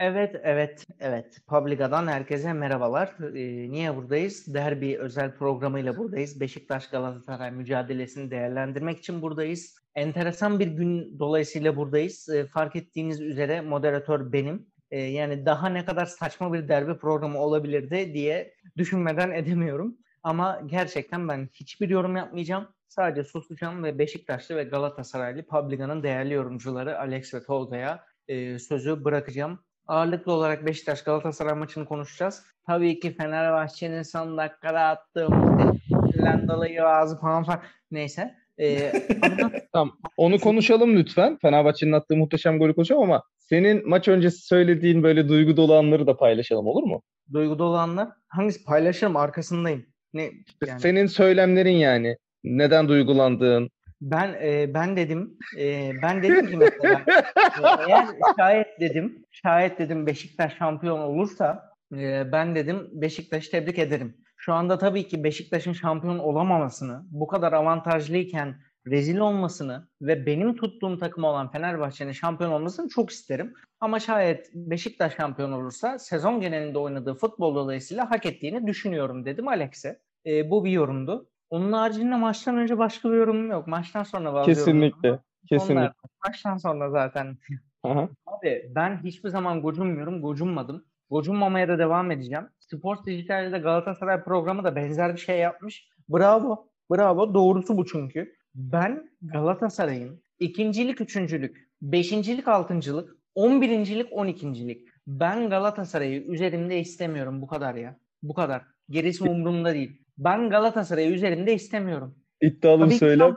Evet, evet, evet. Publica'dan herkese merhabalar. Ee, niye buradayız? Derbi özel programıyla buradayız. Beşiktaş Galatasaray mücadelesini değerlendirmek için buradayız. Enteresan bir gün dolayısıyla buradayız. Ee, fark ettiğiniz üzere moderatör benim. Ee, yani daha ne kadar saçma bir derbi programı olabilirdi diye düşünmeden edemiyorum. Ama gerçekten ben hiçbir yorum yapmayacağım. Sadece susacağım ve Beşiktaşlı ve Galatasaraylı Publica'nın değerli yorumcuları Alex ve Tolga'ya e, sözü bırakacağım. Ağırlıklı olarak Beşiktaş Galatasaray maçını konuşacağız. Tabii ki Fenerbahçe'nin son dakikada attığı muhteşem dolayı ağzı falan falan. Neyse. Ee, ama... tamam. Onu konuşalım lütfen. Fenerbahçe'nin attığı muhteşem golü konuşalım ama senin maç öncesi söylediğin böyle duygu dolu anları da paylaşalım olur mu? Duygu dolu anlar? Hangisi? Paylaşırım arkasındayım. Ne, yani? Senin söylemlerin yani. Neden duygulandığın, ben e, ben dedim e, ben dedim ki mesela e, eğer şayet dedim şayet dedim Beşiktaş şampiyon olursa e, ben dedim Beşiktaş'ı tebrik ederim. Şu anda tabii ki Beşiktaş'ın şampiyon olamamasını, bu kadar avantajlıyken rezil olmasını ve benim tuttuğum takım olan Fenerbahçe'nin şampiyon olmasını çok isterim. Ama şayet Beşiktaş şampiyon olursa sezon genelinde oynadığı futbol dolayısıyla hak ettiğini düşünüyorum dedim Alex'e. E, bu bir yorumdu. Onun haricinde maçtan önce başka bir yorumum yok. Maçtan sonra bazı Kesinlikle. Kesinlikle. Onlar, maçtan sonra zaten. Aha. Abi ben hiçbir zaman gocunmuyorum. Gocunmadım. Gocunmamaya da devam edeceğim. Sports Dijital'de Galatasaray programı da benzer bir şey yapmış. Bravo. Bravo. Doğrusu bu çünkü. Ben Galatasaray'ın ikincilik, üçüncülük, beşincilik, altıncılık, on birincilik, on ikincilik. Ben Galatasaray'ı üzerimde istemiyorum. Bu kadar ya. Bu kadar. Gerisi umurumda değil. Ben Galatasaray'ı üzerinde istemiyorum. İddialı söyle.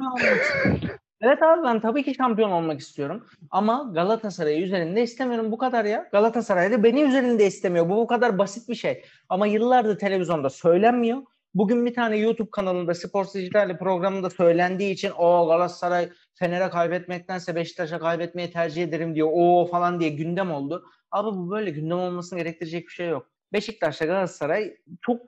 Evet abi ben tabii ki şampiyon olmak istiyorum. Ama Galatasaray'ı üzerinde istemiyorum. Bu kadar ya. Galatasaray da beni üzerinde istemiyor. Bu bu kadar basit bir şey. Ama yıllardır televizyonda söylenmiyor. Bugün bir tane YouTube kanalında Sports Dijital'li programında söylendiği için o Galatasaray Fener'e kaybetmektense Beşiktaş'a kaybetmeyi tercih ederim diyor. O falan diye gündem oldu. Abi bu böyle gündem olmasını gerektirecek bir şey yok. Beşiktaş'la Galatasaray çok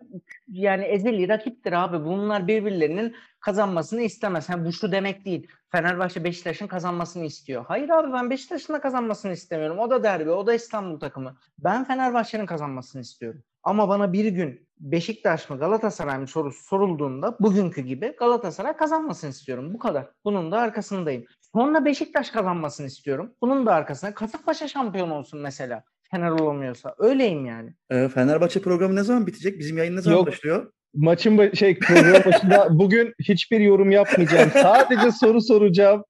yani ezeli rakiptir abi. Bunlar birbirlerinin kazanmasını istemez. Yani bu şu demek değil. Fenerbahçe Beşiktaş'ın kazanmasını istiyor. Hayır abi ben Beşiktaş'ın da kazanmasını istemiyorum. O da derbi, o da İstanbul takımı. Ben Fenerbahçe'nin kazanmasını istiyorum. Ama bana bir gün Beşiktaş mı Galatasaray mı sorusu sorulduğunda bugünkü gibi Galatasaray kazanmasını istiyorum. Bu kadar. Bunun da arkasındayım. Sonra Beşiktaş kazanmasını istiyorum. Bunun da arkasında Kasımpaşa şampiyon olsun mesela. Fener olamıyorsa. Öyleyim yani. E, Fenerbahçe programı ne zaman bitecek? Bizim yayın ne zaman Yok. başlıyor? Maçın ba- şey program başında bugün hiçbir yorum yapmayacağım. Sadece soru soracağım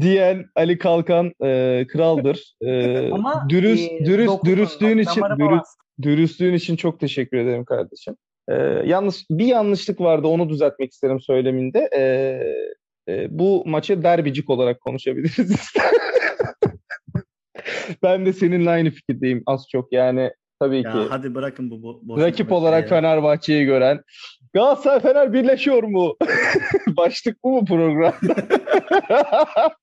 diyen Ali Kalkan e, kraldır. E, Ama dürüst e, dürüst dokuzun, dürüstlüğün için dürüst, dürüstlüğün için çok teşekkür ederim kardeşim. E, yalnız bir yanlışlık vardı onu düzeltmek isterim söyleminde. E, e, bu maçı derbicik olarak konuşabiliriz. ben de seninle aynı fikirdeyim az çok yani tabii ya ki. Hadi bırakın bu bo- boş Rakip olarak ya. Fenerbahçe'yi gören. Galatasaray Fener birleşiyor mu? Başlık bu mu programda?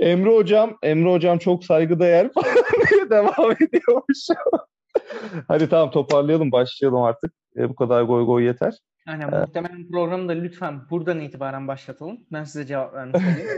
Emre hocam, Emre hocam çok saygıdeğer devam ediyormuş. Hadi tamam toparlayalım, başlayalım artık. E, bu kadar goy goy yeter. Aynen ee, muhtemelen programı da lütfen buradan itibaren başlatalım. Ben size cevap vermiş olayım.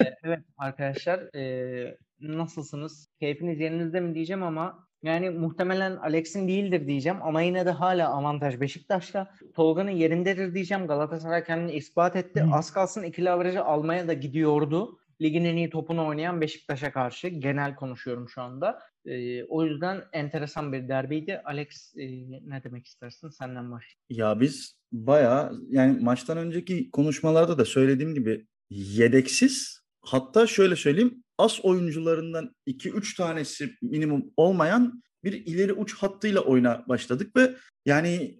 ee, evet arkadaşlar e, nasılsınız? Keyfiniz yerinizde mi diyeceğim ama yani muhtemelen Alex'in değildir diyeceğim ama yine de hala avantaj Beşiktaş'ta. Tolga'nın yerindedir diyeceğim. Galatasaray kendini ispat etti. Hmm. Az kalsın ikili averajı almaya da gidiyordu. Ligin en iyi topunu oynayan Beşiktaş'a karşı. Genel konuşuyorum şu anda. Ee, o yüzden enteresan bir derbiydi. Alex e, ne demek istersin? Senden baş. Ya biz bayağı yani maçtan önceki konuşmalarda da söylediğim gibi yedeksiz hatta şöyle söyleyeyim as oyuncularından 2-3 tanesi minimum olmayan bir ileri uç hattıyla oyuna başladık ve yani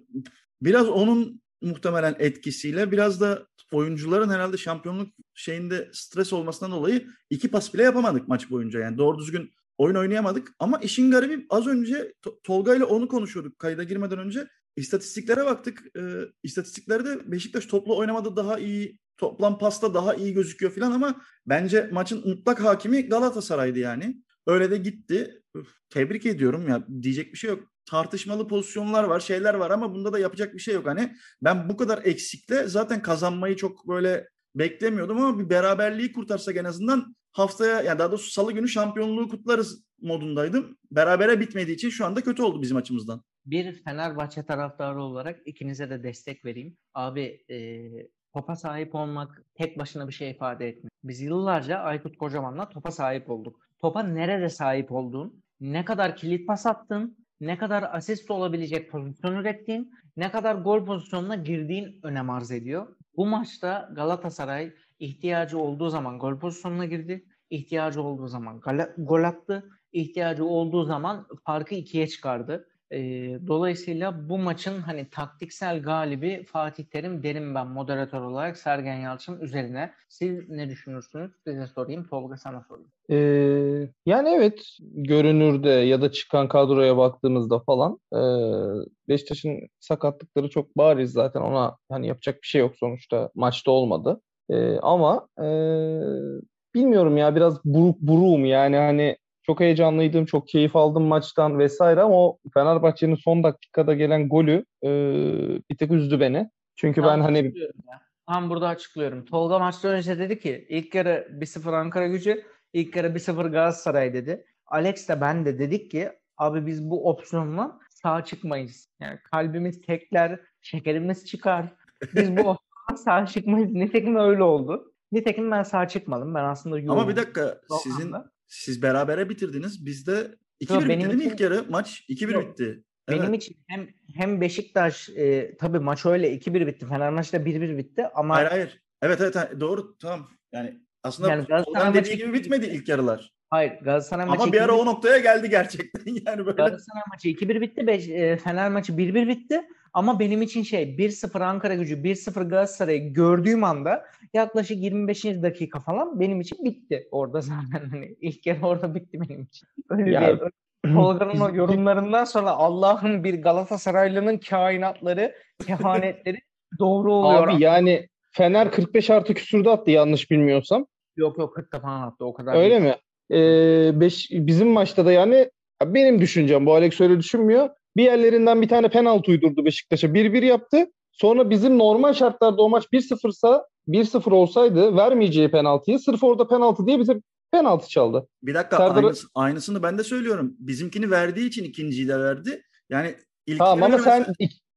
biraz onun muhtemelen etkisiyle biraz da oyuncuların herhalde şampiyonluk şeyinde stres olmasından dolayı iki pas bile yapamadık maç boyunca. Yani doğru düzgün oyun oynayamadık. Ama işin garibi az önce Tolga ile onu konuşuyorduk kayda girmeden önce. İstatistiklere baktık. E, istatistiklerde Beşiktaş toplu oynamada daha iyi, toplam pasta daha iyi gözüküyor falan ama bence maçın mutlak hakimi Galatasaray'dı yani. Öyle de gitti. Tebrik ediyorum ya diyecek bir şey yok. Tartışmalı pozisyonlar var, şeyler var ama bunda da yapacak bir şey yok. Hani ben bu kadar eksikle zaten kazanmayı çok böyle beklemiyordum ama bir beraberliği kurtarsak en azından haftaya yani daha doğrusu salı günü şampiyonluğu kutlarız modundaydım. Berabere bitmediği için şu anda kötü oldu bizim açımızdan. Bir Fenerbahçe taraftarı olarak ikinize de destek vereyim. Abi e, topa sahip olmak tek başına bir şey ifade etmiyor. Biz yıllarca Aykut Kocaman'la topa sahip olduk. Topa nerede sahip olduğun, ne kadar kilit pas attın, ne kadar asist olabilecek pozisyon ürettiğin, ne kadar gol pozisyonuna girdiğin önem arz ediyor. Bu maçta Galatasaray ihtiyacı olduğu zaman gol pozisyonuna girdi. ihtiyacı olduğu zaman gol attı. ihtiyacı olduğu zaman farkı ikiye çıkardı. E, dolayısıyla bu maçın hani taktiksel galibi Fatih Terim derim ben moderatör olarak Sergen Yalçın üzerine. Siz ne düşünürsünüz? Size sorayım. Tolga sana sorayım. Ee, yani evet görünürde ya da çıkan kadroya baktığımızda falan e, Beşiktaş'ın sakatlıkları çok bariz zaten ona hani yapacak bir şey yok sonuçta maçta olmadı. E, ama e, bilmiyorum ya biraz buruk buruğum yani hani çok heyecanlıydım, çok keyif aldım maçtan vesaire ama o Fenerbahçe'nin son dakikada gelen golü e, bir tek üzdü beni. Çünkü ben, ben hani Tam burada açıklıyorum. Tolga maçtan önce dedi ki ilk yarı 1-0 Ankara gücü, ilk yarı 1-0 Galatasaray dedi. Alex de ben de dedik ki abi biz bu opsiyonla sağ çıkmayız. Yani kalbimiz tekler, şekerimiz çıkar. Biz bu opsiyonla sağ çıkmayız. Nitekim öyle oldu. Nitekim ben sağ çıkmadım. Ben aslında yoğun. Ama bir dakika sizin siz berabere bitirdiniz. Bizde 2-1 bitti değil mi ilk yarı? Maç 2-1 Yok. bitti. Evet. Benim için hem hem Beşiktaş e, tabii maç öyle 2-1 bitti. Fenerbahçe de 1-1 bitti ama Hayır hayır. Evet evet doğru tamam. Yani aslında yani Galatasaray dediği gibi bitmedi ilk yarılar. Hayır Galatasaray maçı Ama bir ara o noktaya geldi gerçekten yani böyle. Galatasaray maçı 2-1 bitti. Beş, e, Fener maçı 1-1 bitti. Ama benim için şey 1-0 Ankara gücü 1-0 Galatasaray'ı gördüğüm anda yaklaşık 25. dakika falan benim için bitti orada zaten. Hani ilk kere orada bitti benim için. Öyle ya, bir Tolga'nın o yorumlarından sonra Allah'ın bir Galatasaraylı'nın kainatları, kehanetleri doğru oluyor. Abi yani Fener 45 artı küsürde attı yanlış bilmiyorsam. Yok yok 40 falan attı o kadar. Öyle değil. mi? Ee, beş, bizim maçta da yani benim düşüncem bu Alex öyle düşünmüyor. Bir yerlerinden bir tane penaltı uydurdu Beşiktaş'a. 1-1 yaptı. Sonra bizim normal şartlarda o maç 1-0'sa 1-0 olsaydı vermeyeceği penaltıyı sırf orada penaltı diye bize penaltı çaldı. Bir dakika Serdar... aynısı, aynısını ben de söylüyorum. Bizimkini verdiği için ikinciyi de verdi. Yani Tamam ama sen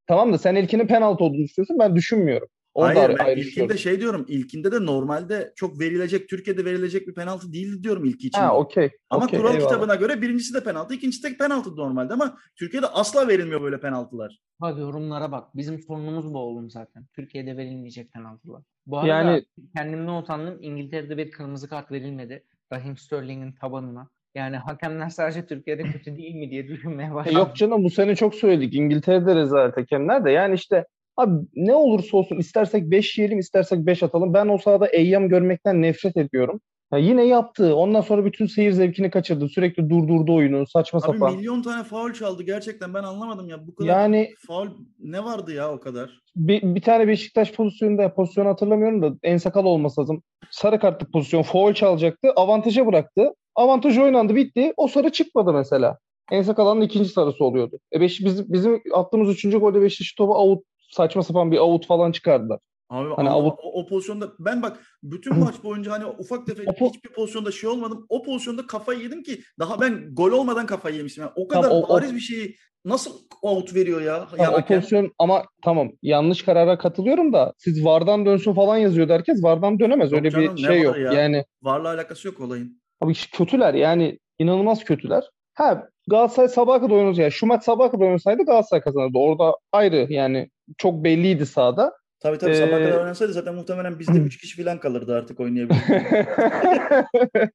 tamam da sen ilkinin penaltı olduğunu düşünüyorsun. Ben düşünmüyorum. Orada Hayır ben ilkinde şey diyorum. İlkinde de normalde çok verilecek Türkiye'de verilecek bir penaltı değildi diyorum ilk için. Ha okey. Ama okay, kural eyvallah. kitabına göre birincisi de penaltı, ikincisi de penaltı normalde ama Türkiye'de asla verilmiyor böyle penaltılar. Hadi yorumlara bak. Bizim sorunumuz bu oğlum zaten. Türkiye'de verilmeyecek penaltılar. Bu arada yani... kendimden utandım. İngiltere'de bir kırmızı kart verilmedi. Raheem Sterling'in tabanına. Yani hakemler sadece Türkiye'de kötü değil mi diye düşünmeye başladım. Yok canım bu sene çok söyledik. İngiltere'de rezalet hakemler de. Yani işte Abi ne olursa olsun istersek 5 yiyelim istersek 5 atalım. Ben o sahada Eyyam görmekten nefret ediyorum. Ya yine yaptı. Ondan sonra bütün seyir zevkini kaçırdı. Sürekli durdurdu oyunu. Saçma Abi sapan. milyon tane faul çaldı gerçekten. Ben anlamadım ya. Bu kadar yani, faul ne vardı ya o kadar? Bir, bir tane Beşiktaş pozisyonunda pozisyon hatırlamıyorum da en sakal olması lazım. Sarı kartlı pozisyon faul çalacaktı. Avantaja bıraktı. Avantaj oynandı bitti. O sarı çıkmadı mesela. En sakalanın ikinci sarısı oluyordu. E beş, bizim, bizim attığımız üçüncü golde Beşiktaş topu out saçma sapan bir avut falan çıkardılar. Abi hani avut... o, o pozisyonda ben bak bütün maç boyunca hani ufak tefek po- hiçbir pozisyonda şey olmadım. O pozisyonda kafayı yedim ki daha ben gol olmadan kafayı yemişim. Yani o kadar tamam, o, bariz o... bir şeyi nasıl out veriyor ya? Tamam, o pozisyon ama tamam yanlış karara katılıyorum da siz Vardan dönsün falan yazıyordu herkes. Vardan dönemez. Yok Öyle canım, bir şey yok. Ya? Yani Varla alakası yok olayın. Abi kötüler yani inanılmaz kötüler. Ha Galatasaray sabah kadar oynadı. Yani şu maç sabah kadar oynasaydı Galatasaray kazanırdı. Orada ayrı yani çok belliydi sahada. Tabii tabii ee, sabah kadar oynasaydı zaten muhtemelen bizde 3 kişi falan kalırdı artık oynayabilir.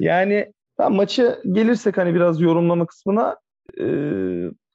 yani ben maçı gelirsek hani biraz yorumlama kısmına e,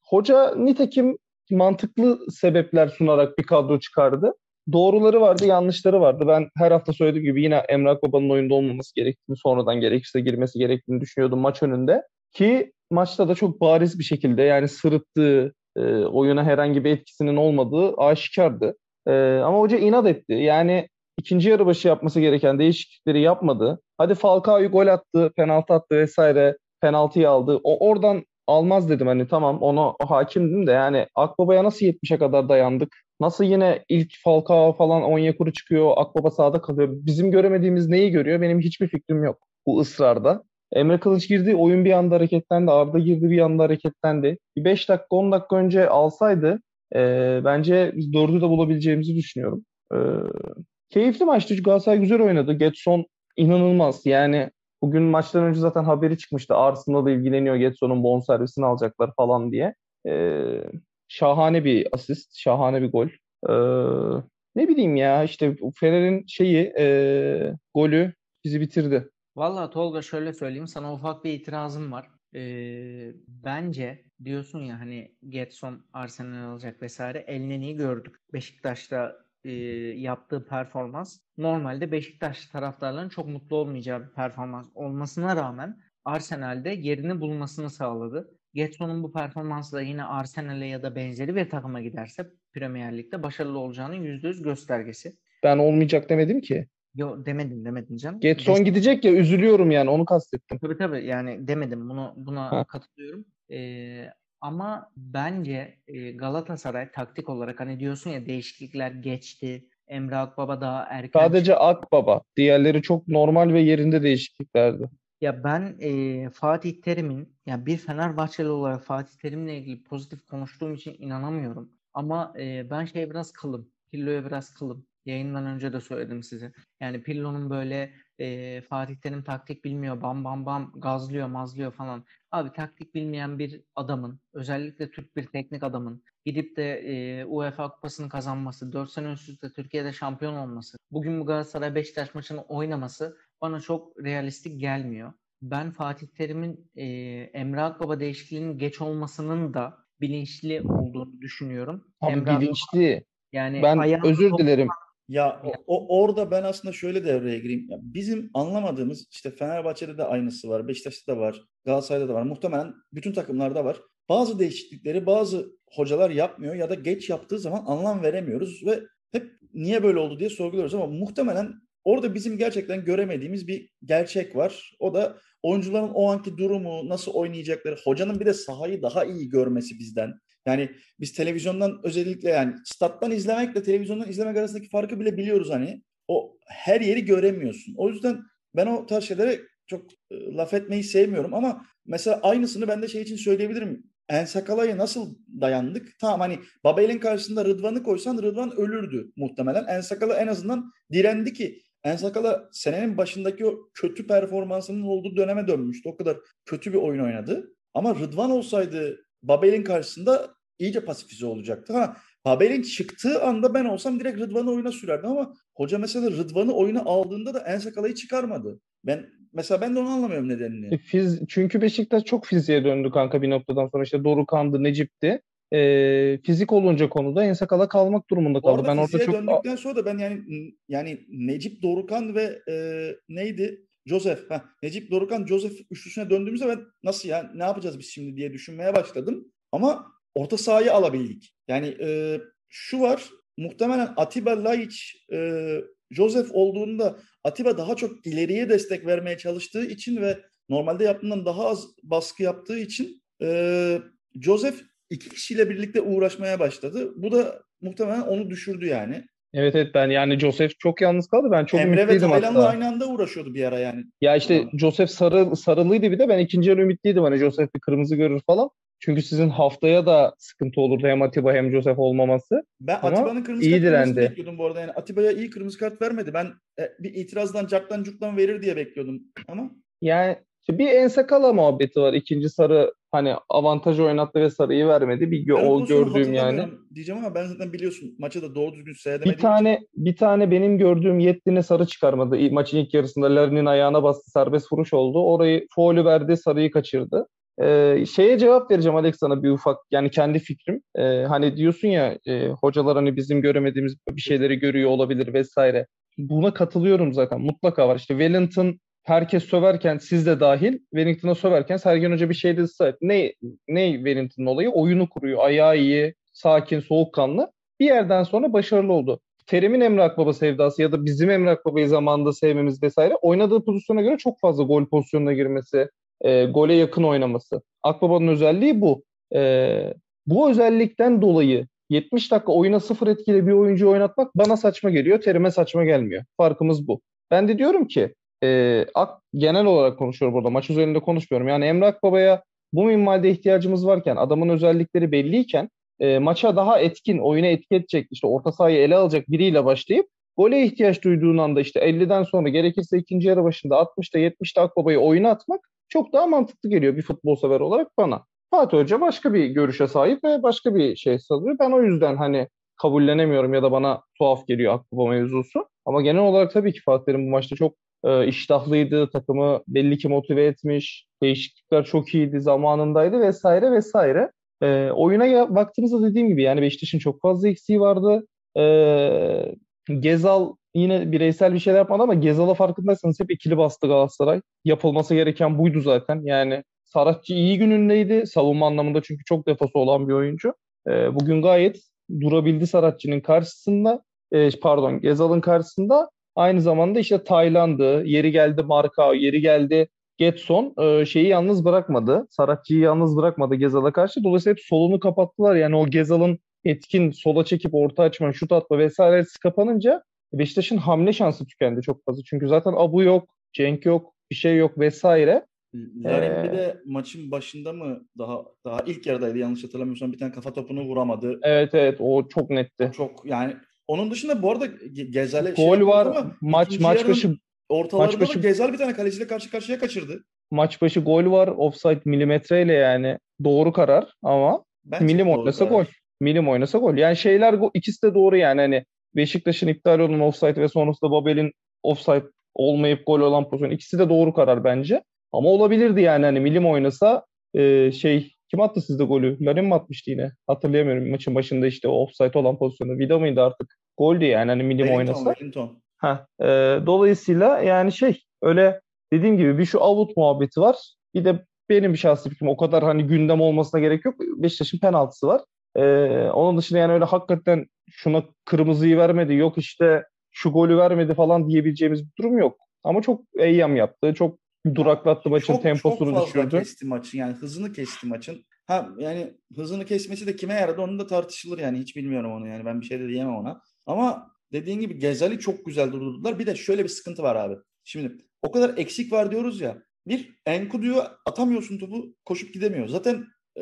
hoca nitekim mantıklı sebepler sunarak bir kadro çıkardı. Doğruları vardı, yanlışları vardı. Ben her hafta söylediğim gibi yine Emrah Baba'nın oyunda olmaması gerektiğini, sonradan gerekirse girmesi gerektiğini düşünüyordum maç önünde. Ki maçta da çok bariz bir şekilde yani sırıttığı, e, oyuna herhangi bir etkisinin olmadığı aşikardı. E, ama hoca inat etti. Yani ikinci yarı başı yapması gereken değişiklikleri yapmadı. Hadi Falcao'yu gol attı, penaltı attı vesaire. Penaltıyı aldı. O oradan almaz dedim hani tamam ona hakimdim de yani Akbaba'ya nasıl 70'e kadar dayandık? Nasıl yine ilk Falcao falan Onyekuru çıkıyor, Akbaba sağda kalıyor. Bizim göremediğimiz neyi görüyor? Benim hiçbir fikrim yok. bu ısrarda. Emre Kılıç girdi, oyun bir anda hareketlendi. Arda girdi, bir anda hareketlendi. Bir 5 dakika, 10 dakika önce alsaydı e, bence biz 4'ü de bulabileceğimizi düşünüyorum. E, keyifli maçtı. Galatasaray güzel oynadı. Getson inanılmaz. Yani bugün maçtan önce zaten haberi çıkmıştı. Arsenal ilgileniyor. Getson'un bonservisini alacaklar falan diye. E, şahane bir asist, şahane bir gol. E, ne bileyim ya işte Ferrer'in şeyi e, golü bizi bitirdi. Valla Tolga şöyle söyleyeyim sana ufak bir itirazım var. Ee, bence diyorsun ya hani Getson Arsenal alacak vesaire Elneni'yi gördük. Beşiktaş'ta e, yaptığı performans normalde Beşiktaş taraftarlarının çok mutlu olmayacağı bir performans olmasına rağmen Arsenal'de yerini bulmasını sağladı. Getson'un bu performansı da yine Arsenal'e ya da benzeri bir takıma giderse Premier Lig'de başarılı olacağının %100 göstergesi. Ben olmayacak demedim ki. Yo demedim demedim canım. Getson Des- gidecek ya üzülüyorum yani onu kastettim. Tabii tabii yani demedim bunu buna ha. katılıyorum. Ee, ama bence e, Galatasaray taktik olarak hani diyorsun ya değişiklikler geçti. Emre Akbaba daha erken. Sadece Akbaba. Diğerleri çok normal ve yerinde değişikliklerdi. Ya ben e, Fatih Terim'in ya bir Fenerbahçeli olarak Fatih Terim'le ilgili pozitif konuştuğum için inanamıyorum. Ama e, ben şey biraz kılım. Pillo'ya biraz kılım. Yayından önce de söyledim size. Yani Pillo'nun böyle e, Fatih Terim taktik bilmiyor, bam bam bam gazlıyor, mazlıyor falan. Abi taktik bilmeyen bir adamın, özellikle Türk bir teknik adamın gidip de e, UEFA Kupası'nı kazanması, 4 sene üst üste Türkiye'de şampiyon olması, bugün bu Galatasaray Beşiktaş maçını oynaması bana çok realistik gelmiyor. Ben Fatih Terim'in e, Emre Akbaba değişikliğinin geç olmasının da bilinçli olduğunu düşünüyorum. Abi Emre bilinçli. Yani ben özür dilerim. Ya o, o orada ben aslında şöyle devreye gireyim. Ya bizim anlamadığımız işte Fenerbahçe'de de aynısı var, Beşiktaş'ta da var, Galatasaray'da da var. Muhtemelen bütün takımlarda var. Bazı değişiklikleri bazı hocalar yapmıyor ya da geç yaptığı zaman anlam veremiyoruz ve hep niye böyle oldu diye sorguluyoruz ama muhtemelen orada bizim gerçekten göremediğimiz bir gerçek var. O da oyuncuların o anki durumu, nasıl oynayacakları, hocanın bir de sahayı daha iyi görmesi bizden. Yani biz televizyondan özellikle yani stat'tan izlemekle televizyondan izlemek arasındaki farkı bile biliyoruz hani. O her yeri göremiyorsun. O yüzden ben o tarz şeylere çok laf etmeyi sevmiyorum ama mesela aynısını ben de şey için söyleyebilirim. Ensakala'ya nasıl dayandık? Tamam hani Babel'in karşısında Rıdvan'ı koysan Rıdvan ölürdü muhtemelen. Ensakala en azından direndi ki Ensakala senenin başındaki o kötü performansının olduğu döneme dönmüştü. O kadar kötü bir oyun oynadı. Ama Rıdvan olsaydı Babel'in karşısında iyice pasifize olacaktı. Ha Babel'in çıktığı anda ben olsam direkt Rıdvan'ı oyuna sürerdim ama hoca mesela Rıdvan'ı oyuna aldığında da Ensakala'yı çıkarmadı. Ben mesela ben de onu anlamıyorum nedenini. E, fiz, çünkü Beşiktaş çok fiziğe döndü kanka bir noktadan sonra işte Dorukan'dı, Necip'ti. E, fizik olunca konuda Ensakala kalmak durumunda kaldı. Orada ben orada çok döndükten sonra da ben yani yani Necip Dorukan ve e, neydi? Joseph, ha, Necip Dorukan Joseph üçlüsüne döndüğümüzde ben nasıl ya ne yapacağız biz şimdi diye düşünmeye başladım. Ama orta sahayı alabildik. Yani e, şu var muhtemelen Atiba Laiç e, Joseph olduğunda Atiba daha çok ileriye destek vermeye çalıştığı için ve normalde yaptığından daha az baskı yaptığı için e, Joseph iki kişiyle birlikte uğraşmaya başladı. Bu da muhtemelen onu düşürdü yani. Evet evet ben yani Joseph çok yalnız kaldı. Ben çok Emre ümitliydim ve Taylan'la aynı anda uğraşıyordu bir ara yani. Ya işte. Joseph sarı, sarılıydı bir de ben ikinci yarı ümitliydim. Hani Joseph bir kırmızı görür falan. Çünkü sizin haftaya da sıkıntı olurdu hem Atiba hem Joseph olmaması. Ben Atiba'nın kırmızı iyi kart bekliyordum bu arada. Yani Atiba'ya iyi kırmızı kart vermedi. Ben e, bir itirazdan caktan cuktan verir diye bekliyordum ama. Yani işte bir Ensakala muhabbeti var. İkinci sarı hani avantajı oynattı ve sarıyı vermedi. Bir gö- o gördüğüm yani. Diyeceğim ama ben zaten biliyorsun maçı da doğru düzgün seyredemediğim Bir tane için. bir tane benim gördüğüm Yettin'e sarı çıkarmadı. Maçın ilk yarısında Larin'in ayağına bastı serbest vuruş oldu. Orayı faulü verdi sarıyı kaçırdı. Ee, şeye cevap vereceğim Alex sana bir ufak yani kendi fikrim. Ee, hani diyorsun ya e, hocalar hani bizim göremediğimiz bir şeyleri görüyor olabilir vesaire. Buna katılıyorum zaten mutlaka var. İşte Wellington herkes söverken siz de dahil Wellington'a söverken Sergen Hoca bir şey dedi. Ne, ne Wellington'ın olayı? Oyunu kuruyor. Ayağı iyi, sakin, soğukkanlı. Bir yerden sonra başarılı oldu. Terim'in Emre Akbaba sevdası ya da bizim Emre Akbaba'yı zamanında sevmemiz vesaire oynadığı pozisyona göre çok fazla gol pozisyonuna girmesi, e, gole yakın oynaması. Akbaba'nın özelliği bu. E, bu özellikten dolayı 70 dakika oyuna sıfır etkili bir oyuncu oynatmak bana saçma geliyor. Terime saçma gelmiyor. Farkımız bu. Ben de diyorum ki e, ak, genel olarak konuşuyorum burada. Maç üzerinde konuşmuyorum. Yani Emre Akbaba'ya bu minvalde ihtiyacımız varken, adamın özellikleri belliyken e, maça daha etkin, oyuna etki edecek, işte orta sahayı ele alacak biriyle başlayıp gole ihtiyaç duyduğun anda işte 50'den sonra gerekirse ikinci yarı başında 60'ta 70'te Akbaba'yı oyuna atmak çok daha mantıklı geliyor bir futbol sever olarak bana. Fatih Hoca başka bir görüşe sahip ve başka bir şey sağlıyor. Ben o yüzden hani kabullenemiyorum ya da bana tuhaf geliyor Akbaba mevzusu. Ama genel olarak tabii ki Fatih Terim bu maçta çok e, iştahlıydı. Takımı belli ki motive etmiş. Değişiklikler çok iyiydi, zamanındaydı vesaire vesaire. E, oyuna baktığımızda dediğim gibi yani Beşiktaş'ın çok fazla eksiği vardı. E, Gezal yine bireysel bir şeyler yapmadı ama Gezal'a farkındaysanız hep ikili bastı Galatasaray. Yapılması gereken buydu zaten. Yani Saratçı iyi günündeydi savunma anlamında çünkü çok defası olan bir oyuncu. E, bugün gayet durabildi Saratçı'nın karşısında. E, pardon Gezal'ın karşısında. Aynı zamanda işte Tayland'ı, yeri geldi Marka, yeri geldi Getson e, şeyi yalnız bırakmadı. Saratçı'yı yalnız bırakmadı Gezal'a karşı. Dolayısıyla hep solunu kapattılar. Yani o Gezal'ın etkin sola çekip orta açma, şut atma vesairesi kapanınca Beşiktaş'ın hamle şansı tükendi çok fazla. Çünkü zaten Abu yok, Cenk yok, bir şey yok vesaire. Larin ee, bir de maçın başında mı daha daha ilk yarıdaydı yanlış hatırlamıyorsam bir tane kafa topunu vuramadı. Evet evet o çok netti. Çok yani onun dışında bu arada Gezal'e gol şey var. Ama maç maç başı maç başı, Gezal bir tane kaleciyle karşı karşıya kaçırdı. Maç başı gol var. Offside milimetreyle yani doğru karar ama Bence milim oynasa gol. Milim oynasa gol. Yani şeyler ikisi de doğru yani hani Beşiktaş'ın iptal olan offside ve sonrasında Babel'in offside olmayıp gol olan pozisyon ikisi de doğru karar bence. Ama olabilirdi yani hani milim oynasa e, şey kim attı sizde golü? Larin mi atmıştı yine? Hatırlayamıyorum maçın başında işte o offside olan pozisyonu. Vida mıydı artık? Goldü yani hani milim Wellington, oynasa. Wellington. Ha, e, dolayısıyla yani şey öyle dediğim gibi bir şu avut muhabbeti var. Bir de benim şahsi fikrim o kadar hani gündem olmasına gerek yok. Beşiktaş'ın penaltısı var. E, onun dışında yani öyle hakikaten şuna kırmızıyı vermedi yok işte şu golü vermedi falan diyebileceğimiz bir durum yok. Ama çok eyyam yaptı. Çok duraklattı maçın çok, temposunu çok düşürdü. Çok kesti maçın yani hızını kesti maçın. Ha yani hızını kesmesi de kime yaradı onu da tartışılır yani hiç bilmiyorum onu yani ben bir şey de diyemem ona. Ama dediğin gibi Gezali çok güzel durdurdular. Bir de şöyle bir sıkıntı var abi. Şimdi o kadar eksik var diyoruz ya. Bir Enkudu'yu atamıyorsun topu koşup gidemiyor. Zaten e,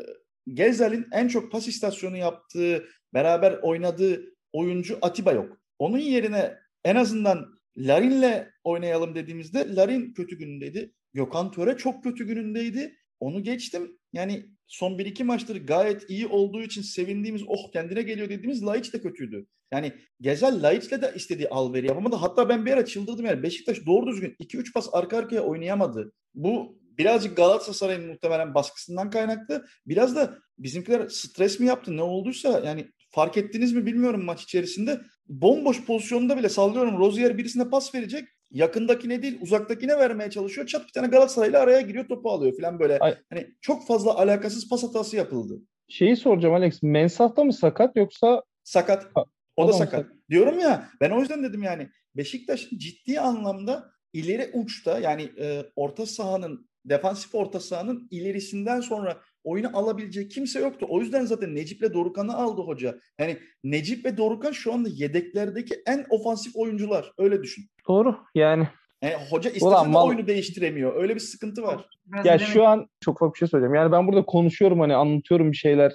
Gezal'in en çok pas istasyonu yaptığı, beraber oynadığı oyuncu Atiba yok. Onun yerine en azından Larin'le oynayalım dediğimizde Larin kötü günündeydi. Gökhan Töre çok kötü günündeydi. Onu geçtim. Yani son 1-2 maçtır gayet iyi olduğu için sevindiğimiz oh kendine geliyor dediğimiz Laiç de kötüydü. Yani Gezel Laiç'le de istediği alveri yapamadı. Hatta ben bir ara çıldırdım yani Beşiktaş doğru düzgün 2-3 pas arka arkaya oynayamadı. Bu birazcık Galatasaray'ın muhtemelen baskısından kaynaklı. Biraz da bizimkiler stres mi yaptı ne olduysa yani fark ettiniz mi bilmiyorum maç içerisinde. Bomboş pozisyonda bile sallıyorum Rozier birisine pas verecek. Yakındakine değil uzaktakine vermeye çalışıyor. Çat bir tane Galatasaraylı araya giriyor topu alıyor falan böyle. Ay. Hani çok fazla alakasız pas hatası yapıldı. Şeyi soracağım Alex. Mensah da mı sakat yoksa? Sakat. O da sakat. Diyorum ya ben o yüzden dedim yani Beşiktaş'ın ciddi anlamda ileri uçta yani e, orta sahanın defansif orta sahanın ilerisinden sonra oyunu alabilecek kimse yoktu. O yüzden zaten Necip'le Dorukan'ı aldı hoca. Yani Necip ve Dorukan şu anda yedeklerdeki en ofansif oyuncular. Öyle düşün. Doğru yani. yani hoca istese de mal... oyunu değiştiremiyor. Öyle bir sıkıntı var. Ya şu an çok ufak bir şey söyleyeceğim. Yani ben burada konuşuyorum hani anlatıyorum bir şeyler.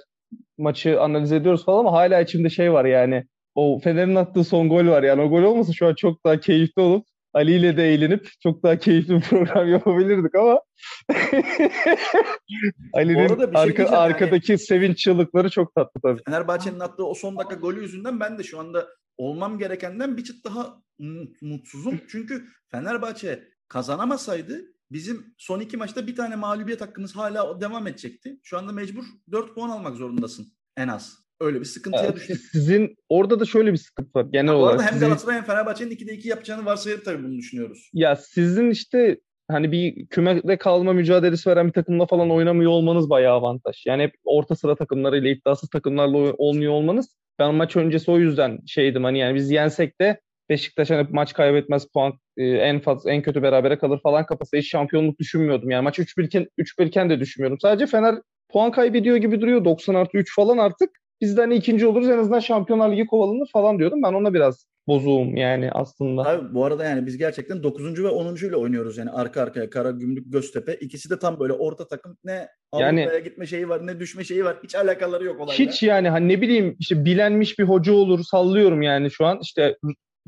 Maçı analiz ediyoruz falan ama hala içimde şey var yani. O Fener'in attığı son gol var yani. O gol olmasa şu an çok daha keyifli olup Ali ile de eğlenip çok daha keyifli bir program yapabilirdik ama Ali'nin şey arka, arkadaki yani, sevinç çığlıkları çok tatlı tabii. Fenerbahçe'nin attığı o son dakika golü yüzünden ben de şu anda olmam gerekenden bir çıt daha mutsuzum. Çünkü Fenerbahçe kazanamasaydı bizim son iki maçta bir tane mağlubiyet hakkımız hala devam edecekti. Şu anda mecbur 4 puan almak zorundasın en az. Öyle bir sıkıntıya evet, düştük. Sizin orada da şöyle bir sıkıntı var genel ya, olarak. hem sizin... Galatasaray hem Fenerbahçe'nin 2'de 2 yapacağını varsayıp tabii bunu düşünüyoruz. Ya sizin işte hani bir kümede kalma mücadelesi veren bir takımla falan oynamıyor olmanız bayağı avantaj. Yani hep orta sıra takımlarıyla iddiasız takımlarla oynuyor olmanız. Ben maç öncesi o yüzden şeydim hani yani biz yensek de Beşiktaş hani maç kaybetmez puan e, en fazla en kötü berabere kalır falan kafası hiç şampiyonluk düşünmüyordum. Yani maç 3-1 iken 3-1 iken de düşünmüyordum. Sadece Fener puan kaybediyor gibi duruyor 90 artı 3 falan artık biz de hani ikinci oluruz en azından Şampiyonlar Ligi kovalanır falan diyordum. Ben ona biraz bozuğum yani aslında. Abi bu arada yani biz gerçekten 9. ve 10. ile oynuyoruz yani arka arkaya Kara Gümrük Göztepe. İkisi de tam böyle orta takım. Ne yani, Avrupa'ya gitme şeyi var ne düşme şeyi var. Hiç alakaları yok olayla. Hiç yani hani ne bileyim işte bilenmiş bir hoca olur sallıyorum yani şu an. işte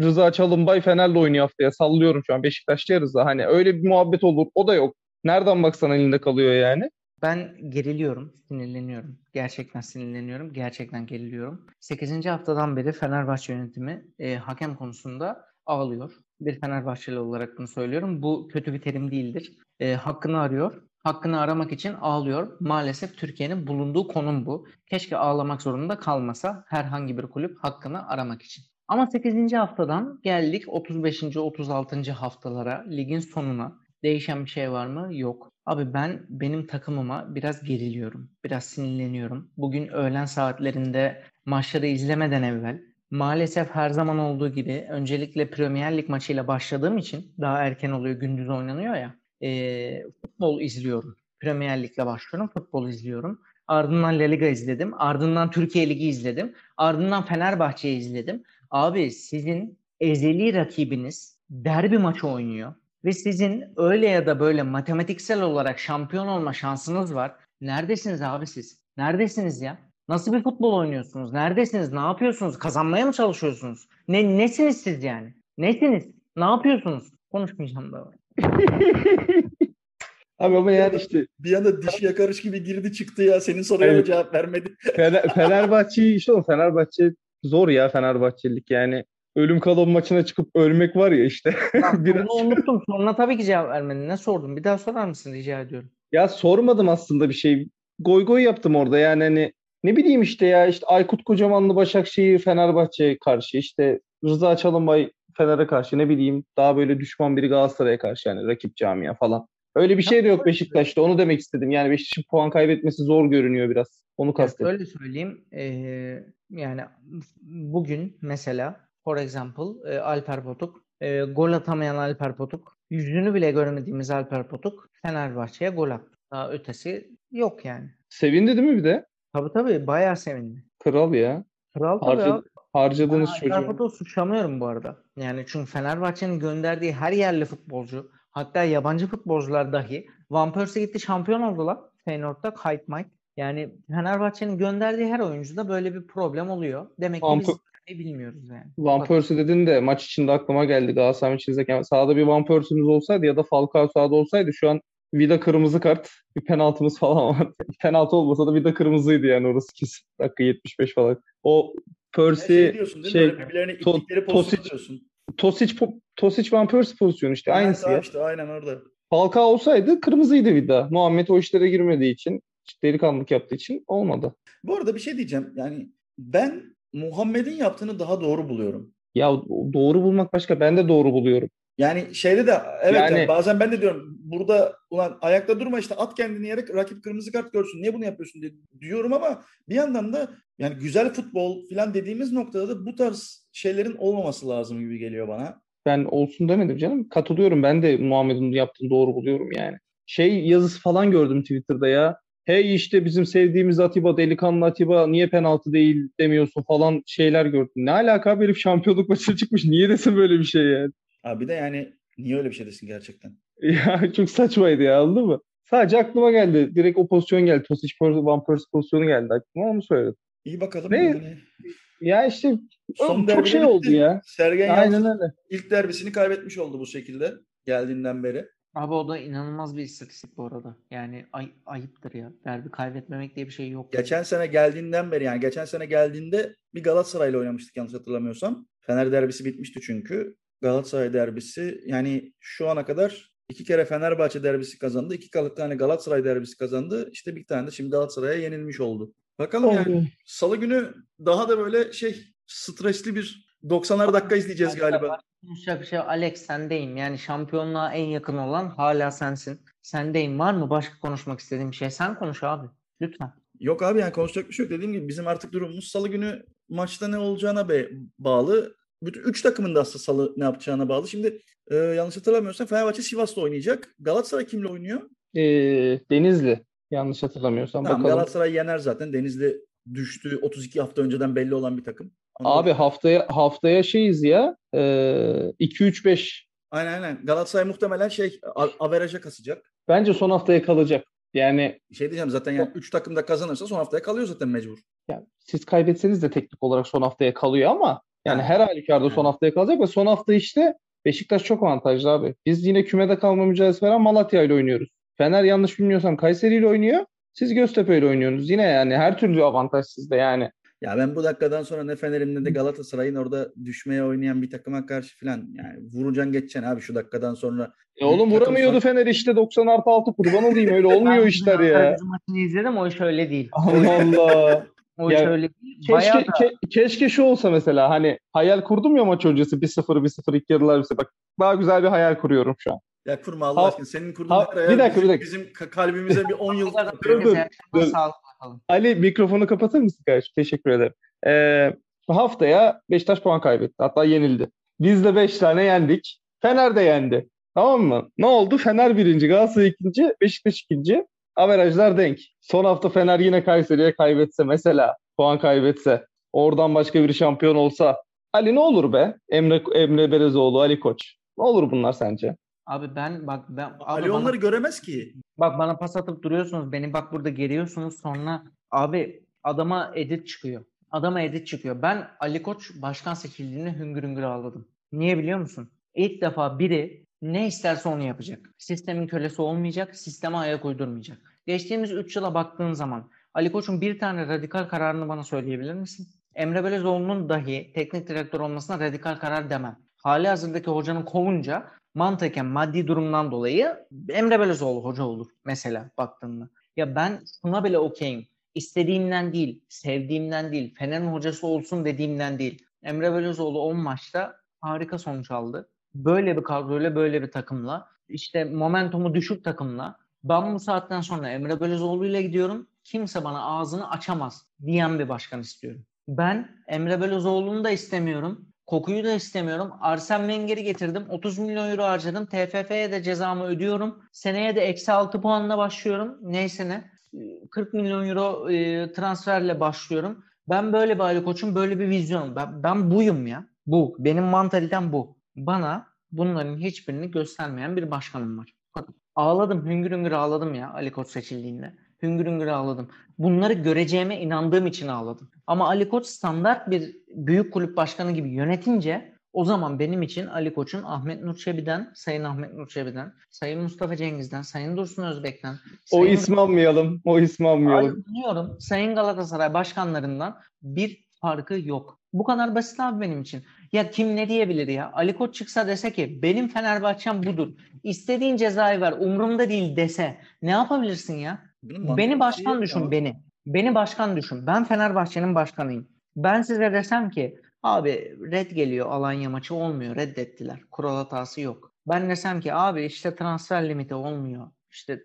Rıza Çalınbay Fener'le oynuyor haftaya sallıyorum şu an Beşiktaş'ta Rıza. Hani öyle bir muhabbet olur o da yok. Nereden baksan elinde kalıyor yani. Ben geriliyorum, sinirleniyorum. Gerçekten sinirleniyorum, gerçekten geriliyorum. 8. haftadan beri Fenerbahçe yönetimi e, hakem konusunda ağlıyor. Bir Fenerbahçeli olarak bunu söylüyorum. Bu kötü bir terim değildir. E, hakkını arıyor. Hakkını aramak için ağlıyor. Maalesef Türkiye'nin bulunduğu konum bu. Keşke ağlamak zorunda kalmasa herhangi bir kulüp hakkını aramak için. Ama 8. haftadan geldik 35. 36. haftalara, ligin sonuna. Değişen bir şey var mı? Yok. Abi ben benim takımıma biraz geriliyorum. Biraz sinirleniyorum. Bugün öğlen saatlerinde maçları izlemeden evvel maalesef her zaman olduğu gibi öncelikle Premier Lig maçıyla başladığım için daha erken oluyor gündüz oynanıyor ya e, futbol izliyorum. Premier Lig'le başlıyorum futbol izliyorum. Ardından La Liga izledim. Ardından Türkiye Ligi izledim. Ardından Fenerbahçe'yi izledim. Abi sizin ezeli rakibiniz derbi maçı oynuyor ve sizin öyle ya da böyle matematiksel olarak şampiyon olma şansınız var. Neredesiniz abi siz? Neredesiniz ya? Nasıl bir futbol oynuyorsunuz? Neredesiniz? Ne yapıyorsunuz? Kazanmaya mı çalışıyorsunuz? Ne nesiniz siz yani? Nesiniz? Ne yapıyorsunuz? Konuşmayacağım da. Abi ama yani işte bir anda diş yakarış gibi girdi çıktı ya. Senin soruya evet. cevap vermedi. Fener, Fenerbahçe işte o Fenerbahçe zor ya Fenerbahçelilik yani ölüm kalım maçına çıkıp ölmek var ya işte. Ya, Biraz... Bunu unuttum. Sonra tabii ki cevap vermedin. Ne sordun? Bir daha sorar mısın rica ediyorum. Ya sormadım aslında bir şey. Goy goy yaptım orada yani hani ne bileyim işte ya işte Aykut Kocamanlı Başakşehir Fenerbahçe'ye karşı işte Rıza Çalınbay Fener'e karşı ne bileyim daha böyle düşman biri Galatasaray'a karşı yani rakip camia falan. Öyle bir şey de yok Beşiktaş'ta. Onu demek istedim. Yani Beşiktaş'ın puan kaybetmesi zor görünüyor biraz. Onu kastettim. Öyle söyleyeyim. Ee, yani bugün mesela for example e, Alper Potuk e, gol atamayan Alper Potuk yüzünü bile görmediğimiz Alper Potuk Fenerbahçe'ye gol attı. Daha ötesi yok yani. Sevindi değil mi bir de? Tabii tabii bayağı sevindi. Kral ya. Kral tabii Harca, Harcadığınız çocuğu. Alper Potuk'u suçlamıyorum bu arada. Yani çünkü Fenerbahçe'nin gönderdiği her yerli futbolcu hatta yabancı futbolcular dahi Van Persie gitti şampiyon oldular. Feyenoord'da Kite Mike. Yani Fenerbahçe'nin gönderdiği her oyuncuda böyle bir problem oluyor. Demek ki Van biz bilmiyoruz yani. Van Persie dedin de maç içinde aklıma geldi Galatasaray maçı izlerken. Sağda bir Van Persie'miz olsaydı ya da Falcao sağda olsaydı şu an Vida kırmızı kart, bir penaltımız falan var. Penaltı olmasa da Vida kırmızıydı yani orası kesin. Dakika 75 falan. O Persie şey, diyorsun, şey to, Tosic, Tosic, Tosic Van Persie pozisyonu işte yani aynısı ya. Işte, aynen orada. Falcao olsaydı kırmızıydı Vida. Muhammed o işlere girmediği için, delikanlılık yaptığı için olmadı. Bu arada bir şey diyeceğim. Yani ben Muhammed'in yaptığını daha doğru buluyorum. Ya doğru bulmak başka. Ben de doğru buluyorum. Yani şeyde de evet yani, yani bazen ben de diyorum burada ulan ayakta durma işte at kendini yere rakip kırmızı kart görsün. Niye bunu yapıyorsun diye diyorum ama bir yandan da yani güzel futbol falan dediğimiz noktada da bu tarz şeylerin olmaması lazım gibi geliyor bana. Ben olsun demedim canım. Katılıyorum. Ben de Muhammed'in yaptığını doğru buluyorum yani. Şey yazısı falan gördüm Twitter'da ya hey işte bizim sevdiğimiz Atiba, delikanlı Atiba niye penaltı değil demiyorsun falan şeyler gördüm. Ne alaka herif şampiyonluk maçına çıkmış. Niye desin böyle bir şey yani? Abi de yani niye öyle bir şey desin gerçekten? Ya çok saçmaydı ya anladın mı? Sadece aklıma geldi. Direkt o pozisyon geldi. Tosic Van Persie pozisyonu geldi aklıma onu söyledim. İyi bakalım. Ne? Yani. Ya işte Son çok şey oldu ya. Sergen Aynen öyle. ilk derbisini kaybetmiş oldu bu şekilde geldiğinden beri. Abi o da inanılmaz bir istatistik bu arada. Yani ay, ayıptır ya. Derbi kaybetmemek diye bir şey yok. Geçen sene geldiğinden beri yani geçen sene geldiğinde bir Galatasaray'la oynamıştık yanlış hatırlamıyorsam. Fener derbisi bitmişti çünkü. Galatasaray derbisi yani şu ana kadar iki kere Fenerbahçe derbisi kazandı. iki tane Galatasaray derbisi kazandı. İşte bir tane de şimdi Galatasaray'a yenilmiş oldu. Bakalım yani salı günü daha da böyle şey stresli bir 90'ar dakika izleyeceğiz galiba. Konuşacak bir şey Alex sendeyim. Yani şampiyonluğa en yakın olan hala sensin. Sendeyim. Var mı başka konuşmak istediğim bir şey? Sen konuş abi. Lütfen. Yok abi yani konuşacak bir şey yok. Dediğim gibi bizim artık durumumuz salı günü maçta ne olacağına be bağlı. Bütün üç takımın da aslında salı ne yapacağına bağlı. Şimdi e, yanlış hatırlamıyorsam Fenerbahçe Sivas'ta oynayacak. Galatasaray kimle oynuyor? E, Denizli. Yanlış hatırlamıyorsam. Tamam, bakalım. Galatasaray yener zaten. Denizli düştü. 32 hafta önceden belli olan bir takım. Abi haftaya haftaya şeyiz ya. E, 2-3-5. Aynen aynen. Galatasaray muhtemelen şey averaja kasacak. Bence son haftaya kalacak. Yani şey diyeceğim zaten yani 3 takım da kazanırsa son haftaya kalıyor zaten mecbur. Yani siz kaybetseniz de teknik olarak son haftaya kalıyor ama yani her halükarda son haftaya kalacak ve son hafta işte Beşiktaş çok avantajlı abi. Biz yine kümede kalma mücadelesi veren Malatya ile oynuyoruz. Fener yanlış bilmiyorsam Kayseri ile oynuyor. Siz Göztepe ile oynuyorsunuz. Yine yani her türlü avantaj sizde yani. Ya ben bu dakikadan sonra ne Fener'in ne de Galatasaray'ın orada düşmeye oynayan bir takıma karşı falan yani vuracaksın geçeceksin abi şu dakikadan sonra. E oğlum vuramıyordu sonra... Fener işte 90 artı 6 kurban olayım öyle olmuyor işler ya. Ben maçını izledim o iş öyle değil. Allah Allah. O iş öyle değil. Keşke, da... ke, keşke şu olsa mesela hani hayal kurdum ya maç öncesi 1-0 1-0 ilk yarılar bir bak daha güzel bir hayal kuruyorum şu an. Ya kurma Allah ha, aşkına. Senin kurduğun ha, bir dakika, bizim, bir dakika. bizim kalbimize bir 10 yıl... dur, dur, dur. Ali mikrofonu kapatır mısın kardeşim? Teşekkür ederim. Ee, haftaya Beşiktaş puan kaybetti. Hatta yenildi. Biz de 5 tane yendik. Fener de yendi. Tamam mı? Ne oldu? Fener birinci, Galatasaray ikinci, Beşiktaş ikinci. Averajlar denk. Son hafta Fener yine Kayseri'ye kaybetse mesela, puan kaybetse, oradan başka bir şampiyon olsa Ali ne olur be? Emre Emre Belezoğlu, Ali Koç. Ne olur bunlar sence? Abi ben bak ben abi Ali bana, onları göremez ki. Bak bana pas atıp duruyorsunuz. Beni bak burada geriyorsunuz. Sonra abi adama edit çıkıyor. Adama edit çıkıyor. Ben Ali Koç başkan seçildiğinde hüngür hüngür ağladım. Niye biliyor musun? İlk defa biri ne isterse onu yapacak. Sistemin kölesi olmayacak, sisteme ayak uydurmayacak. Geçtiğimiz 3 yıla baktığın zaman Ali Koç'un bir tane radikal kararını bana söyleyebilir misin? Emre Belezoğlu'nun dahi teknik direktör olmasına radikal karar demem. Hali hazırdaki hocanın kovunca mantıken maddi durumdan dolayı Emre Belezoğlu hoca olur mesela baktığında. Ya ben şuna bile okeyim. İstediğimden değil, sevdiğimden değil, Fener'in hocası olsun dediğimden değil. Emre Belezoğlu 10 maçta harika sonuç aldı. Böyle bir kadroyla, böyle bir takımla, işte momentumu düşük takımla ben bu saatten sonra Emre Belezoğlu ile gidiyorum. Kimse bana ağzını açamaz diyen bir başkan istiyorum. Ben Emre Belözoğlu'nu da istemiyorum. Kokuyu da istemiyorum. Arsene Wenger'i getirdim. 30 milyon euro harcadım. TFF'ye de cezamı ödüyorum. Seneye de eksi 6 puanla başlıyorum. Neyse ne. 40 milyon euro e, transferle başlıyorum. Ben böyle bir Ali Koç'um, böyle bir vizyonum. Ben, ben buyum ya. Bu. Benim mantalitem bu. Bana bunların hiçbirini göstermeyen bir başkanım var. Ağladım, hüngür hüngür ağladım ya Ali Koç seçildiğinde. Hüngür hüngür ağladım. Bunları göreceğime inandığım için ağladım. Ama Ali Koç standart bir büyük kulüp başkanı gibi yönetince o zaman benim için Ali Koç'un Ahmet Nur Çebi'den, Sayın Ahmet Nur Çebi'den, Sayın Mustafa Cengiz'den, Sayın Dursun Özbek'ten. Sayın o ismi almayalım. O ismi almayalım. Biliyorum. Sayın Galatasaray başkanlarından bir farkı yok. Bu kadar basit abi benim için. Ya kim ne diyebilir ya? Ali Koç çıksa dese ki benim Fenerbahçem budur. İstediğin cezayı ver umurumda değil dese ne yapabilirsin ya? Beni başkan düşün ya. beni. Beni başkan düşün. Ben Fenerbahçe'nin başkanıyım. Ben size desem ki abi red geliyor Alanya maçı olmuyor reddettiler. Kural hatası yok. Ben desem ki abi işte transfer limiti olmuyor. İşte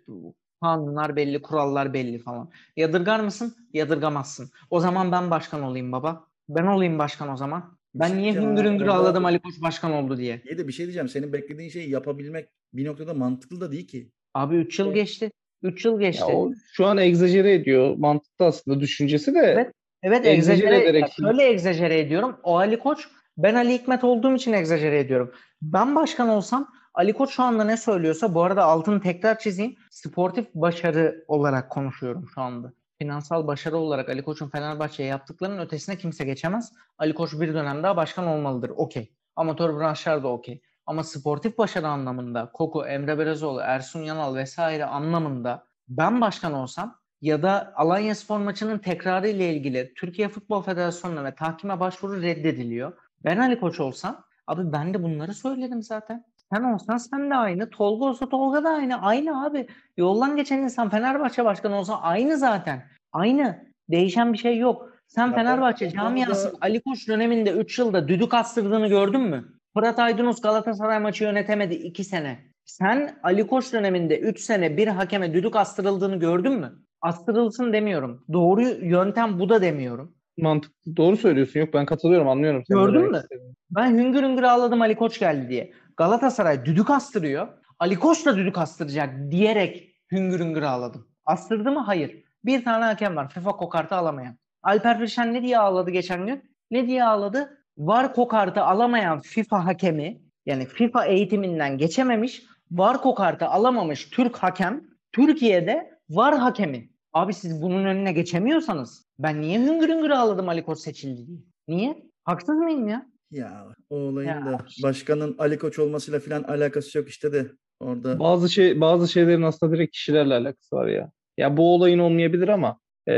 kanunlar belli, kurallar belli falan. Yadırgar mısın? Yadırgamazsın. O zaman ben başkan olayım baba. Ben olayım başkan o zaman. Ben şey niye hüngür hüngür ağladım Ali Koç başkan oldu diye. İyi de bir şey diyeceğim. Senin beklediğin şeyi yapabilmek bir noktada mantıklı da değil ki. Abi 3 yıl geçti. 3 yıl geçti. Ya o şu an egzajere ediyor. Mantıklı aslında düşüncesi de. Evet. Evet egzajere, ederek. Şöyle egzajere ediyorum. O Ali Koç ben Ali Hikmet olduğum için egzajere ediyorum. Ben başkan olsam Ali Koç şu anda ne söylüyorsa bu arada altını tekrar çizeyim. Sportif başarı olarak konuşuyorum şu anda. Finansal başarı olarak Ali Koç'un Fenerbahçe'ye yaptıklarının ötesine kimse geçemez. Ali Koç bir dönem daha başkan olmalıdır. Okey. Amatör branşlar da okey. Ama sportif başarı anlamında Koku, Emre Belezoğlu, Ersun Yanal vesaire anlamında ben başkan olsam ya da Alanya Spor maçının tekrarı ile ilgili Türkiye Futbol Federasyonu'na ve tahkime başvuru reddediliyor. Ben Ali Koç olsam abi ben de bunları söyledim zaten. Sen olsan sen de aynı. Tolga olsa Tolga da aynı. Aynı abi. Yoldan geçen insan Fenerbahçe başkanı olsa aynı zaten. Aynı. Değişen bir şey yok. Sen ya Fenerbahçe camiası Ali Koç döneminde 3 yılda düdük astırdığını gördün mü? Fırat Aydınus Galatasaray maçı yönetemedi 2 sene. Sen Ali Koç döneminde 3 sene bir hakeme düdük astırıldığını gördün mü? Astırılsın demiyorum. Doğru yöntem bu da demiyorum. Mantıklı. Doğru söylüyorsun. Yok ben katılıyorum anlıyorum. Gördün mü? Ben hüngür hüngür ağladım Ali Koç geldi diye. Galatasaray düdük astırıyor. Ali Koç da düdük astıracak diyerek hüngür hüngür ağladım. Astırdı mı? Hayır. Bir tane hakem var. FIFA kokartı alamayan. Alper Fişen ne diye ağladı geçen gün? Ne diye ağladı? VAR kokartı alamayan FIFA hakemi yani FIFA eğitiminden geçememiş, VAR kokartı alamamış Türk hakem Türkiye'de VAR hakemi. Abi siz bunun önüne geçemiyorsanız ben niye hüngür hüngür ağladım Ali Koç seçildi diye? Niye? Haksız mıyım ya? Ya o olayın Ya. da başkanın Ali Koç olmasıyla falan alakası yok işte de orada. Bazı şey bazı şeylerin aslında direkt kişilerle alakası var ya. Ya bu olayın olmayabilir ama e,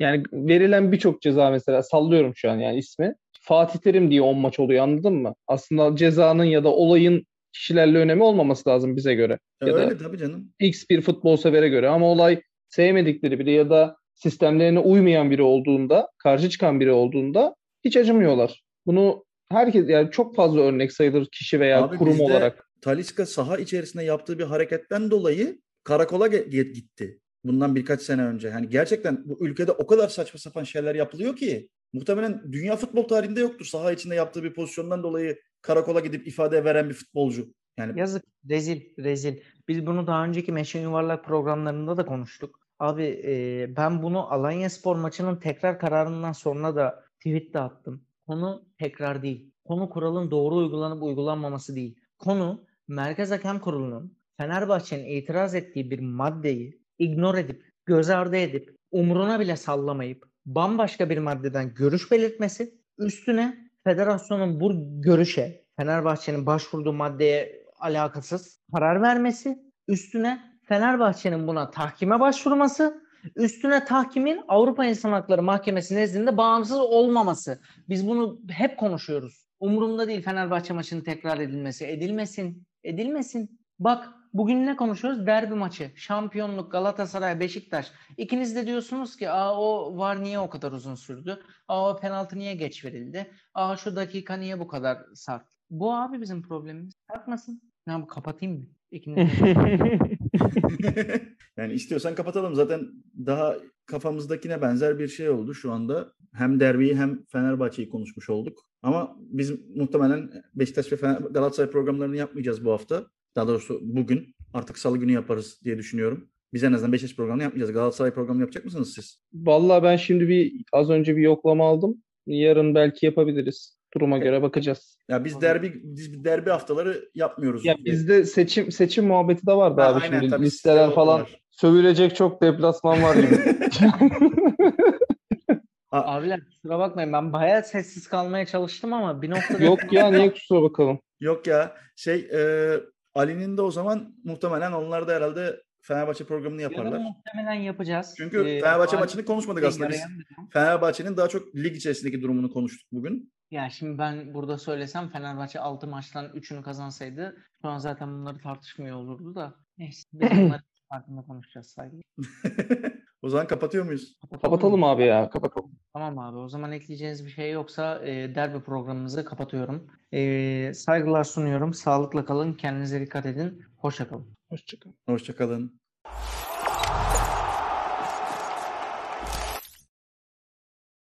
yani verilen birçok ceza mesela sallıyorum şu an yani ismi. Fatih Terim diye 10 maç oluyor anladın mı? Aslında cezanın ya da olayın kişilerle önemi olmaması lazım bize göre. Ya ya da- öyle tabii canım. X bir futbol severe göre ama olay sevmedikleri biri ya da sistemlerine uymayan biri olduğunda, karşı çıkan biri olduğunda hiç acımıyorlar. Bunu herkes yani çok fazla örnek sayılır kişi veya Abi kurum bizde- olarak. Talisca saha içerisinde yaptığı bir hareketten dolayı karakola gitti. Bundan birkaç sene önce. Yani gerçekten bu ülkede o kadar saçma sapan şeyler yapılıyor ki muhtemelen dünya futbol tarihinde yoktur saha içinde yaptığı bir pozisyondan dolayı karakola gidip ifade veren bir futbolcu. Yani Yazık, rezil, rezil. Biz bunu daha önceki Meşe Yuvarlak programlarında da konuştuk. Abi e, ben bunu Alanya Spor maçının tekrar kararından sonra da tweet de attım. Konu tekrar değil. Konu kuralın doğru uygulanıp uygulanmaması değil. Konu Merkez Hakem Kurulu'nun Fenerbahçe'nin itiraz ettiği bir maddeyi ignore edip, göz ardı edip, umruna bile sallamayıp bambaşka bir maddeden görüş belirtmesi, üstüne federasyonun bu görüşe, Fenerbahçe'nin başvurduğu maddeye alakasız karar vermesi, üstüne Fenerbahçe'nin buna tahkime başvurması, üstüne tahkimin Avrupa İnsan Hakları Mahkemesi nezdinde bağımsız olmaması. Biz bunu hep konuşuyoruz. Umurumda değil Fenerbahçe maçının tekrar edilmesi. Edilmesin. Edilmesin. Bak bugün ne konuşuyoruz? Derbi maçı. Şampiyonluk Galatasaray, Beşiktaş. İkiniz de diyorsunuz ki Aa, o var niye o kadar uzun sürdü? Aa, o penaltı niye geç verildi? Aa şu dakika niye bu kadar sert? Bu abi bizim problemimiz. Takmasın. Ya bu kapatayım mı? İkiniz de. yani istiyorsan kapatalım. Zaten daha kafamızdakine benzer bir şey oldu şu anda. Hem derbiyi hem Fenerbahçe'yi konuşmuş olduk. Ama biz muhtemelen Beşiktaş ve Fener- Galatasaray programlarını yapmayacağız bu hafta. Daha doğrusu bugün. Artık salı günü yaparız diye düşünüyorum. Biz en azından Beşiktaş programını yapmayacağız. Galatasaray programını yapacak mısınız siz? Vallahi ben şimdi bir az önce bir yoklama aldım. Yarın belki yapabiliriz. Duruma göre bakacağız. Ya biz derbi biz derbi haftaları yapmıyoruz. Ya bizde seçim seçim muhabbeti de var Ha, abi aynen, şimdi tabii, listeler falan var. sövülecek çok deplasman var gibi. Abiler kusura bakmayın ben bayağı sessiz kalmaya çalıştım ama bir noktada Yok ya niye kusura bakalım. Yok ya şey e, Ali'nin de o zaman muhtemelen onlar da herhalde Fenerbahçe programını yaparlar. Yarın muhtemelen yapacağız. Çünkü Ee, Fenerbahçe maçını konuşmadık aslında biz. Fenerbahçe'nin daha çok lig içerisindeki durumunu konuştuk bugün. Ya şimdi ben burada söylesem Fenerbahçe 6 maçtan 3'ünü kazansaydı şu an zaten bunları tartışmıyor olurdu da. Neyse biz bunları farkında konuşacağız saygı. o zaman kapatıyor muyuz? Kapatalım abi ya kapatalım. Tamam abi o zaman ekleyeceğiniz bir şey yoksa e, derbi programımızı kapatıyorum. E, saygılar sunuyorum. Sağlıkla kalın. Kendinize dikkat edin. Hoşça kalın. Hoşçakalın. Hoşçakalın.